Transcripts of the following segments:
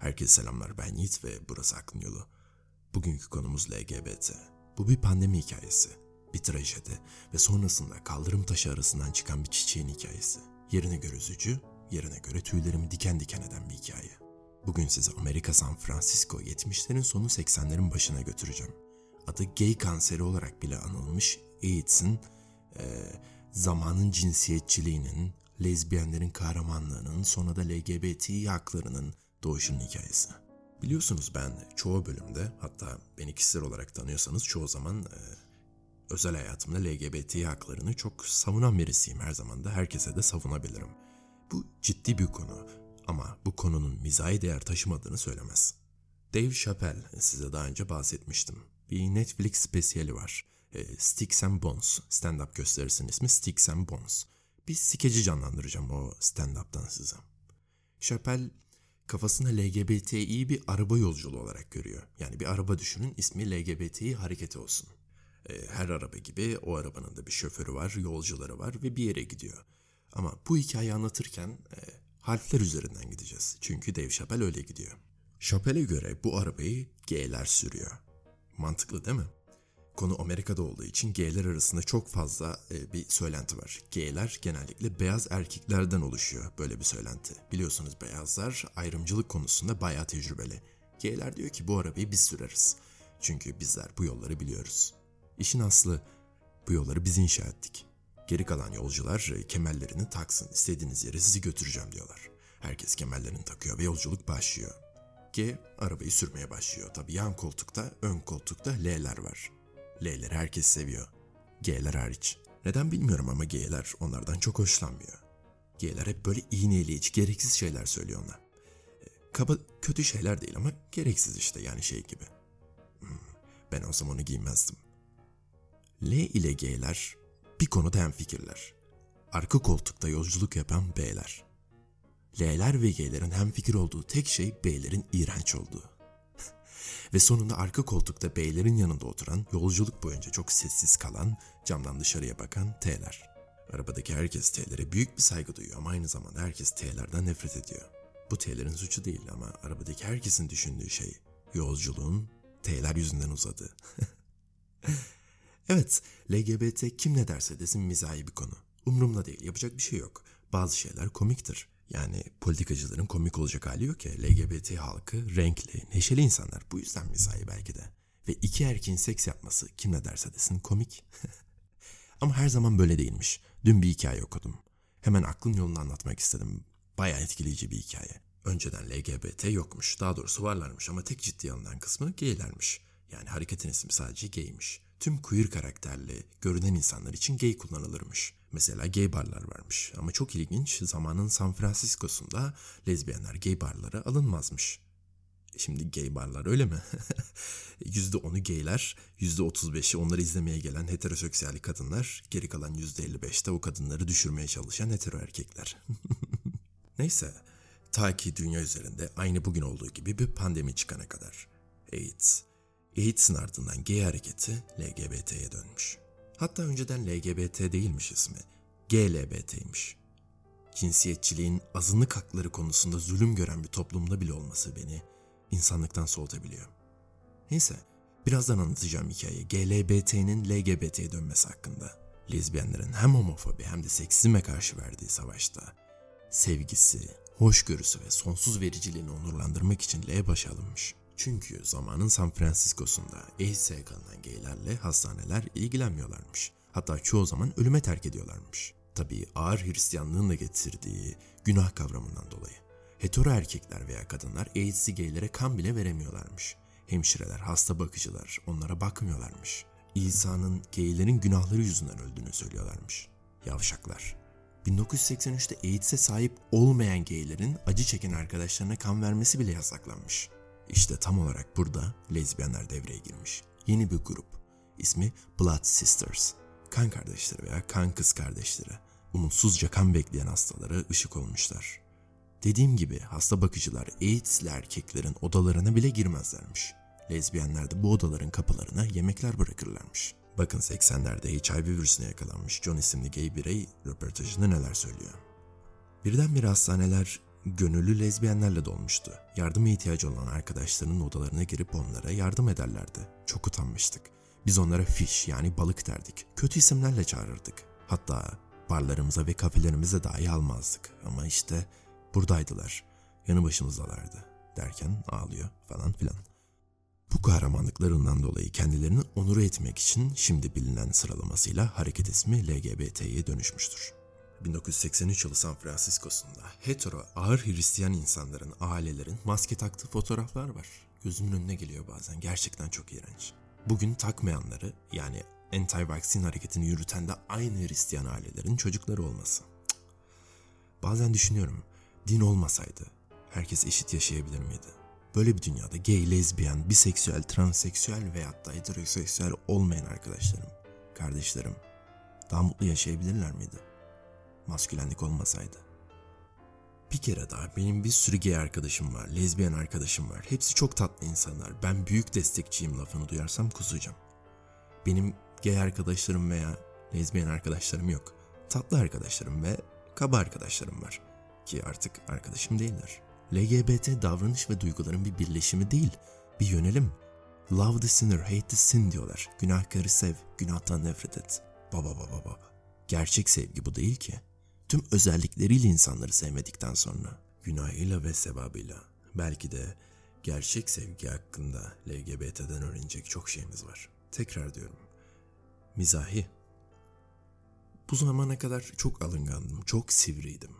Herkese selamlar ben Yiğit ve burası Aklın Yolu. Bugünkü konumuz LGBT. Bu bir pandemi hikayesi, bir trajedi ve sonrasında kaldırım taşı arasından çıkan bir çiçeğin hikayesi. Yerine göre üzücü, yerine göre tüylerimi diken diken eden bir hikaye. Bugün sizi Amerika San Francisco 70'lerin sonu 80'lerin başına götüreceğim. Adı gay kanseri olarak bile anılmış AIDS'in e, zamanın cinsiyetçiliğinin, lezbiyenlerin kahramanlığının, sonra da LGBT haklarının doğuşunun hikayesi. Biliyorsunuz ben çoğu bölümde hatta beni kişisel olarak tanıyorsanız çoğu zaman e, özel hayatımda LGBT haklarını çok savunan birisiyim her zaman da herkese de savunabilirim. Bu ciddi bir konu ama bu konunun mizahi değer taşımadığını söylemez. Dave Chappelle size daha önce bahsetmiştim. Bir Netflix spesiyeli var. E, Sticks and Bones. Stand-up gösterisinin ismi Sticks and Bones. Bir skeci canlandıracağım o stand-up'tan size. Chappelle kafasında LGBTİ bir araba yolculuğu olarak görüyor. Yani bir araba düşünün ismi LGBTİ hareketi olsun. E, her araba gibi o arabanın da bir şoförü var, yolcuları var ve bir yere gidiyor. Ama bu hikayeyi anlatırken e, harfler üzerinden gideceğiz. Çünkü Dave Chappelle öyle gidiyor. Chappelle'e göre bu arabayı G'ler sürüyor. Mantıklı değil mi? Konu Amerika'da olduğu için gayler arasında çok fazla e, bir söylenti var. Gayler genellikle beyaz erkeklerden oluşuyor böyle bir söylenti. Biliyorsunuz beyazlar ayrımcılık konusunda bayağı tecrübeli. Gayler diyor ki bu arabayı biz süreriz. Çünkü bizler bu yolları biliyoruz. İşin aslı bu yolları biz inşa ettik. Geri kalan yolcular e, kemerlerini taksın, istediğiniz yere sizi götüreceğim diyorlar. Herkes kemerlerini takıyor ve yolculuk başlıyor. G arabayı sürmeye başlıyor. Tabii yan koltukta, ön koltukta L'ler var. L'leri herkes seviyor. G'ler hariç. Neden bilmiyorum ama G'ler onlardan çok hoşlanmıyor. G'ler hep böyle iğneleyici, gereksiz şeyler söylüyor ona. E, kaba, kötü şeyler değil ama gereksiz işte yani şey gibi. Hmm, ben olsam onu giymezdim. L ile G'ler bir konuda hemfikirler. Arka koltukta yolculuk yapan B'ler. L'ler ve G'lerin hemfikir olduğu tek şey B'lerin iğrenç olduğu. Ve sonunda arka koltukta B'lerin yanında oturan, yolculuk boyunca çok sessiz kalan, camdan dışarıya bakan T'ler. Arabadaki herkes T'lere büyük bir saygı duyuyor ama aynı zamanda herkes T'lerden nefret ediyor. Bu T'lerin suçu değil ama arabadaki herkesin düşündüğü şey yolculuğun T'ler yüzünden uzadı. evet, LGBT kim ne derse desin mizahi bir konu. Umrumda değil, yapacak bir şey yok. Bazı şeyler komiktir. Yani politikacıların komik olacak hali yok ya. LGBT halkı renkli, neşeli insanlar. Bu yüzden mizahi belki de. Ve iki erkeğin seks yapması kim ne derse desin komik. Ama her zaman böyle değilmiş. Dün bir hikaye okudum. Hemen aklın yolunu anlatmak istedim. Baya etkileyici bir hikaye. Önceden LGBT yokmuş. Daha doğrusu varlarmış ama tek ciddi alınan kısmı gaylermiş. Yani hareketin ismi sadece gaymiş. Tüm queer karakterli, görünen insanlar için gay kullanılırmış. Mesela gay barlar varmış ama çok ilginç zamanın San Francisco'sunda lezbiyenler gay barlara alınmazmış. Şimdi gay barlar öyle mi? %10'u gayler, %35'i onları izlemeye gelen heteroseksüel kadınlar, geri kalan %55'te o kadınları düşürmeye çalışan hetero erkekler. Neyse, ta ki dünya üzerinde aynı bugün olduğu gibi bir pandemi çıkana kadar. AIDS. AIDS'in ardından gay hareketi LGBT'ye dönmüş. Hatta önceden LGBT değilmiş ismi. GLBT'ymiş. Cinsiyetçiliğin azınlık hakları konusunda zulüm gören bir toplumda bile olması beni insanlıktan soğutabiliyor. Neyse, birazdan anlatacağım hikaye GLBT'nin LGBT'ye dönmesi hakkında. Lezbiyenlerin hem homofobi hem de seksizme karşı verdiği savaşta sevgisi, hoşgörüsü ve sonsuz vericiliğini onurlandırmak için L başa alınmış. Çünkü zamanın San Francisco'sunda AIDS yakalanan gaylerle hastaneler ilgilenmiyorlarmış. Hatta çoğu zaman ölüme terk ediyorlarmış. Tabii ağır Hristiyanlığın da getirdiği günah kavramından dolayı. Hetero erkekler veya kadınlar AIDS'i gaylere kan bile veremiyorlarmış. Hemşireler, hasta bakıcılar onlara bakmıyorlarmış. İsa'nın gaylerin günahları yüzünden öldüğünü söylüyorlarmış. Yavşaklar. 1983'te AIDS'e sahip olmayan gaylerin acı çeken arkadaşlarına kan vermesi bile yasaklanmış. İşte tam olarak burada lezbiyenler devreye girmiş. Yeni bir grup. İsmi Blood Sisters. Kan kardeşleri veya kan kız kardeşleri. Umutsuzca kan bekleyen hastalara ışık olmuşlar. Dediğim gibi hasta bakıcılar AIDS'li erkeklerin odalarına bile girmezlermiş. Lezbiyenler de bu odaların kapılarına yemekler bırakırlarmış. Bakın 80'lerde HIV virüsüne yakalanmış John isimli gay birey röportajında neler söylüyor. Birdenbire hastaneler gönüllü lezbiyenlerle dolmuştu. Yardıma ihtiyacı olan arkadaşlarının odalarına girip onlara yardım ederlerdi. Çok utanmıştık. Biz onlara fiş yani balık derdik. Kötü isimlerle çağırırdık. Hatta barlarımıza ve kafelerimize dahi almazdık. Ama işte buradaydılar. Yanı başımızdalardı. Derken ağlıyor falan filan. Bu kahramanlıklarından dolayı kendilerini onur etmek için şimdi bilinen sıralamasıyla hareket ismi LGBT'ye dönüşmüştür. 1983 yılı San Francisco'sunda hetero ağır Hristiyan insanların, ailelerin maske taktığı fotoğraflar var. Gözümün önüne geliyor bazen. Gerçekten çok iğrenç. Bugün takmayanları yani anti-vaccine hareketini yürüten de aynı Hristiyan ailelerin çocukları olması. Bazen düşünüyorum, din olmasaydı herkes eşit yaşayabilir miydi? Böyle bir dünyada gay, lezbiyen, biseksüel, transseksüel veyahut da heteroseksüel olmayan arkadaşlarım, kardeşlerim daha mutlu yaşayabilirler miydi? Maskülenlik olmasaydı. Bir kere daha benim bir sürü gay arkadaşım var, lezbiyen arkadaşım var. Hepsi çok tatlı insanlar. Ben büyük destekçiyim lafını duyarsam kusacağım. Benim gay arkadaşlarım veya lezbiyen arkadaşlarım yok. Tatlı arkadaşlarım ve kaba arkadaşlarım var. Ki artık arkadaşım değiller. LGBT davranış ve duyguların bir birleşimi değil, bir yönelim. Love the sinner, hate the sin diyorlar. Günahkarı sev, günahtan nefret et. Baba baba baba. Gerçek sevgi bu değil ki. Tüm özellikleriyle insanları sevmedikten sonra. Günahıyla ve sevabıyla. Belki de gerçek sevgi hakkında LGBT'den öğrenecek çok şeyimiz var. Tekrar diyorum. Mizahi. Bu zamana kadar çok alıngandım, çok sivriydim.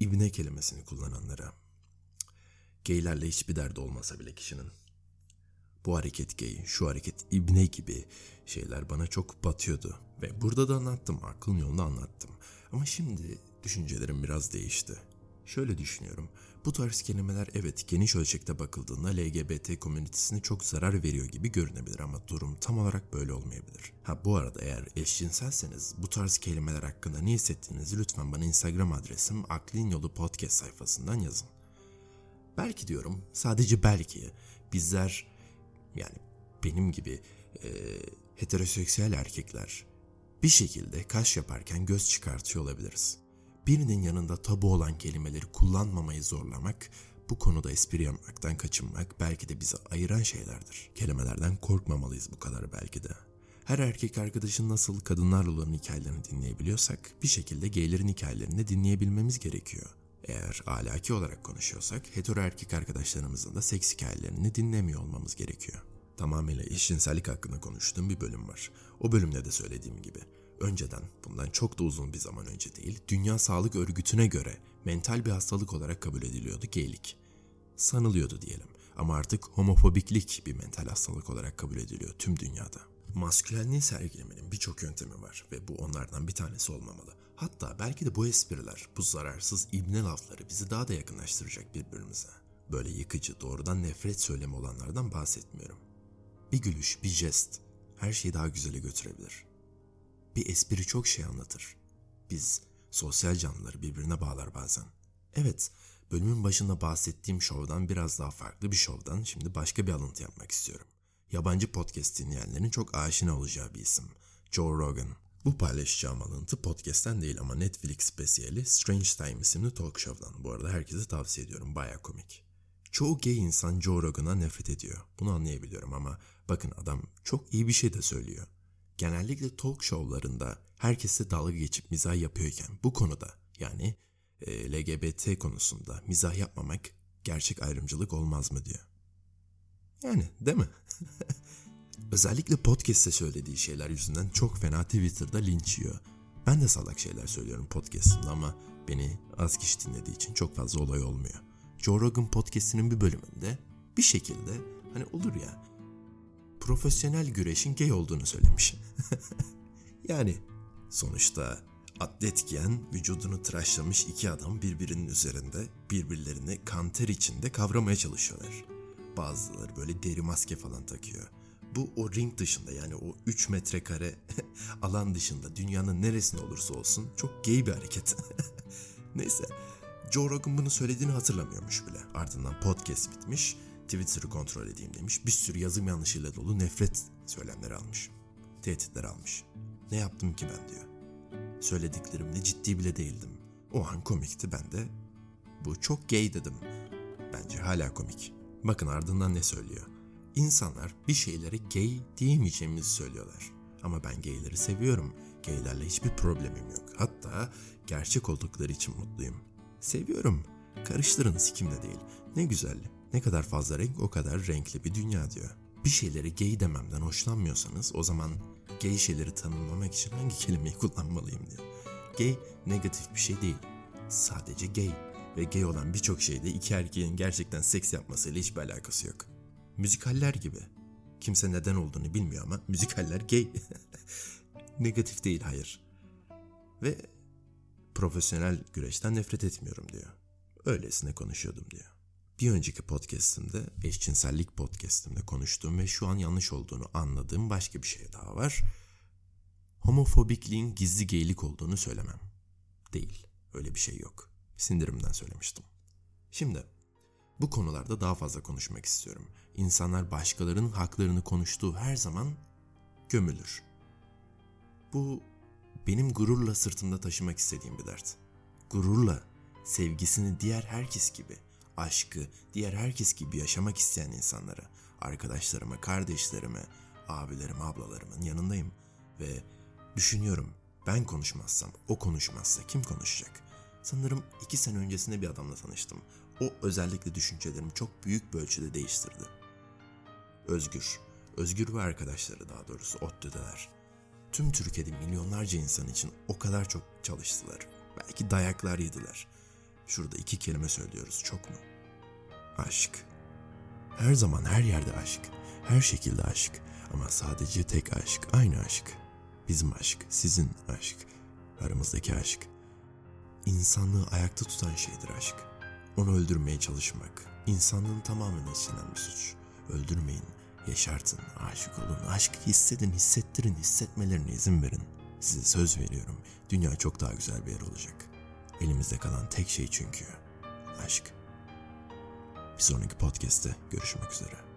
İbne kelimesini kullananlara. Geylerle hiçbir derdi olmasa bile kişinin. Bu hareket gay, şu hareket ibne gibi şeyler bana çok batıyordu. Ve burada da anlattım, aklın yolunu anlattım. Ama şimdi düşüncelerim biraz değişti. Şöyle düşünüyorum. Bu tarz kelimeler evet geniş ölçekte bakıldığında LGBT komünitesine çok zarar veriyor gibi görünebilir ama durum tam olarak böyle olmayabilir. Ha bu arada eğer eşcinselseniz bu tarz kelimeler hakkında ne hissettiğinizi lütfen bana Instagram adresim Aklin Yolu Podcast sayfasından yazın. Belki diyorum sadece belki bizler yani benim gibi e, heteroseksüel erkekler bir şekilde kaş yaparken göz çıkartıyor olabiliriz. Birinin yanında tabu olan kelimeleri kullanmamayı zorlamak, bu konuda espri yapmaktan kaçınmak belki de bizi ayıran şeylerdir. Kelimelerden korkmamalıyız bu kadar belki de. Her erkek arkadaşın nasıl kadınlarla olan hikayelerini dinleyebiliyorsak bir şekilde gaylerin hikayelerini de dinleyebilmemiz gerekiyor. Eğer ahlaki olarak konuşuyorsak hetero erkek arkadaşlarımızın da seks hikayelerini dinlemiyor olmamız gerekiyor. Tamamıyla eşcinsellik hakkında konuştuğum bir bölüm var. O bölümde de söylediğim gibi önceden bundan çok da uzun bir zaman önce değil Dünya Sağlık Örgütü'ne göre mental bir hastalık olarak kabul ediliyordu geylik. Sanılıyordu diyelim ama artık homofobiklik bir mental hastalık olarak kabul ediliyor tüm dünyada. Maskülenliği sergilemenin birçok yöntemi var ve bu onlardan bir tanesi olmamalı. Hatta belki de bu espriler, bu zararsız ibne lafları bizi daha da yakınlaştıracak birbirimize. Böyle yıkıcı, doğrudan nefret söylemi olanlardan bahsetmiyorum. Bir gülüş, bir jest her şeyi daha güzele götürebilir. Bir espri çok şey anlatır. Biz sosyal canlıları birbirine bağlar bazen. Evet, bölümün başında bahsettiğim şovdan biraz daha farklı bir şovdan şimdi başka bir alıntı yapmak istiyorum. Yabancı podcast dinleyenlerin çok aşina olacağı bir isim. Joe Rogan. Bu paylaşacağım alıntı podcast'ten değil ama Netflix spesiyeli Strange Time isimli talk show'dan. Bu arada herkese tavsiye ediyorum. Baya komik. Çoğu gay insan Joe Rogan'a nefret ediyor. Bunu anlayabiliyorum ama bakın adam çok iyi bir şey de söylüyor. Genellikle talk show'larında herkese dalga geçip mizah yapıyorken bu konuda yani e, LGBT konusunda mizah yapmamak gerçek ayrımcılık olmaz mı diyor. Yani değil mi? Özellikle podcast'te söylediği şeyler yüzünden çok fena Twitter'da linç yiyor. Ben de salak şeyler söylüyorum podcast'ımda ama beni az kişi dinlediği için çok fazla olay olmuyor. Joe Rogan podcast'inin bir bölümünde bir şekilde hani olur ya profesyonel güreşin gay olduğunu söylemiş. yani sonuçta atlet giyen, vücudunu tıraşlamış iki adam birbirinin üzerinde birbirlerini kanter içinde kavramaya çalışıyorlar. Bazıları böyle deri maske falan takıyor. Bu o ring dışında yani o 3 metrekare alan dışında dünyanın neresinde olursa olsun çok gay bir hareket. Neyse Joe Rogan bunu söylediğini hatırlamıyormuş bile. Ardından podcast bitmiş. Twitter'ı kontrol edeyim demiş. Bir sürü yazım yanlışıyla dolu nefret söylemleri almış. Tehditler almış. Ne yaptım ki ben diyor. Söylediklerimde ciddi bile değildim. O an komikti ben de Bu çok gay dedim. Bence hala komik. Bakın ardından ne söylüyor? İnsanlar bir şeylere gay diyemeyeceğimizi söylüyorlar. Ama ben gayleri seviyorum. Gaylerle hiçbir problemim yok. Hatta gerçek oldukları için mutluyum. Seviyorum. Karıştırın sikimle değil. Ne güzel. Ne kadar fazla renk o kadar renkli bir dünya diyor. Bir şeyleri gay dememden hoşlanmıyorsanız o zaman gay şeyleri tanımlamak için hangi kelimeyi kullanmalıyım diyor. Gay negatif bir şey değil. Sadece gay. Ve gay olan birçok şeyde iki erkeğin gerçekten seks yapmasıyla hiçbir alakası yok. Müzikaller gibi. Kimse neden olduğunu bilmiyor ama müzikaller gay. negatif değil hayır. Ve profesyonel güreşten nefret etmiyorum diyor. Öylesine konuşuyordum diyor. Bir önceki podcastimde, eşcinsellik podcastimde konuştuğum ve şu an yanlış olduğunu anladığım başka bir şey daha var. Homofobikliğin gizli geylik olduğunu söylemem. Değil, öyle bir şey yok. Sindirimden söylemiştim. Şimdi, bu konularda daha fazla konuşmak istiyorum. İnsanlar başkalarının haklarını konuştuğu her zaman gömülür. Bu benim gururla sırtımda taşımak istediğim bir dert. Gururla sevgisini diğer herkes gibi, aşkı diğer herkes gibi yaşamak isteyen insanlara, arkadaşlarıma, kardeşlerime, abilerim, ablalarımın yanındayım ve düşünüyorum ben konuşmazsam, o konuşmazsa kim konuşacak? Sanırım iki sene öncesinde bir adamla tanıştım. O özellikle düşüncelerimi çok büyük bir ölçüde değiştirdi. Özgür. Özgür ve arkadaşları daha doğrusu ODTÜ'deler. Tüm Türkiye'de milyonlarca insan için o kadar çok çalıştılar. Belki dayaklar yediler. Şurada iki kelime söylüyoruz çok mu? Aşk. Her zaman her yerde aşk. Her şekilde aşk. Ama sadece tek aşk. Aynı aşk. Bizim aşk. Sizin aşk. Aramızdaki aşk. İnsanlığı ayakta tutan şeydir aşk. Onu öldürmeye çalışmak. insanlığın tamamen içinden bir suç. Öldürmeyin. Yaşartın, aşık olun, aşk hissedin, hissettirin, hissetmelerine izin verin. Size söz veriyorum, dünya çok daha güzel bir yer olacak. Elimizde kalan tek şey çünkü aşk. Bir sonraki podcast'te görüşmek üzere.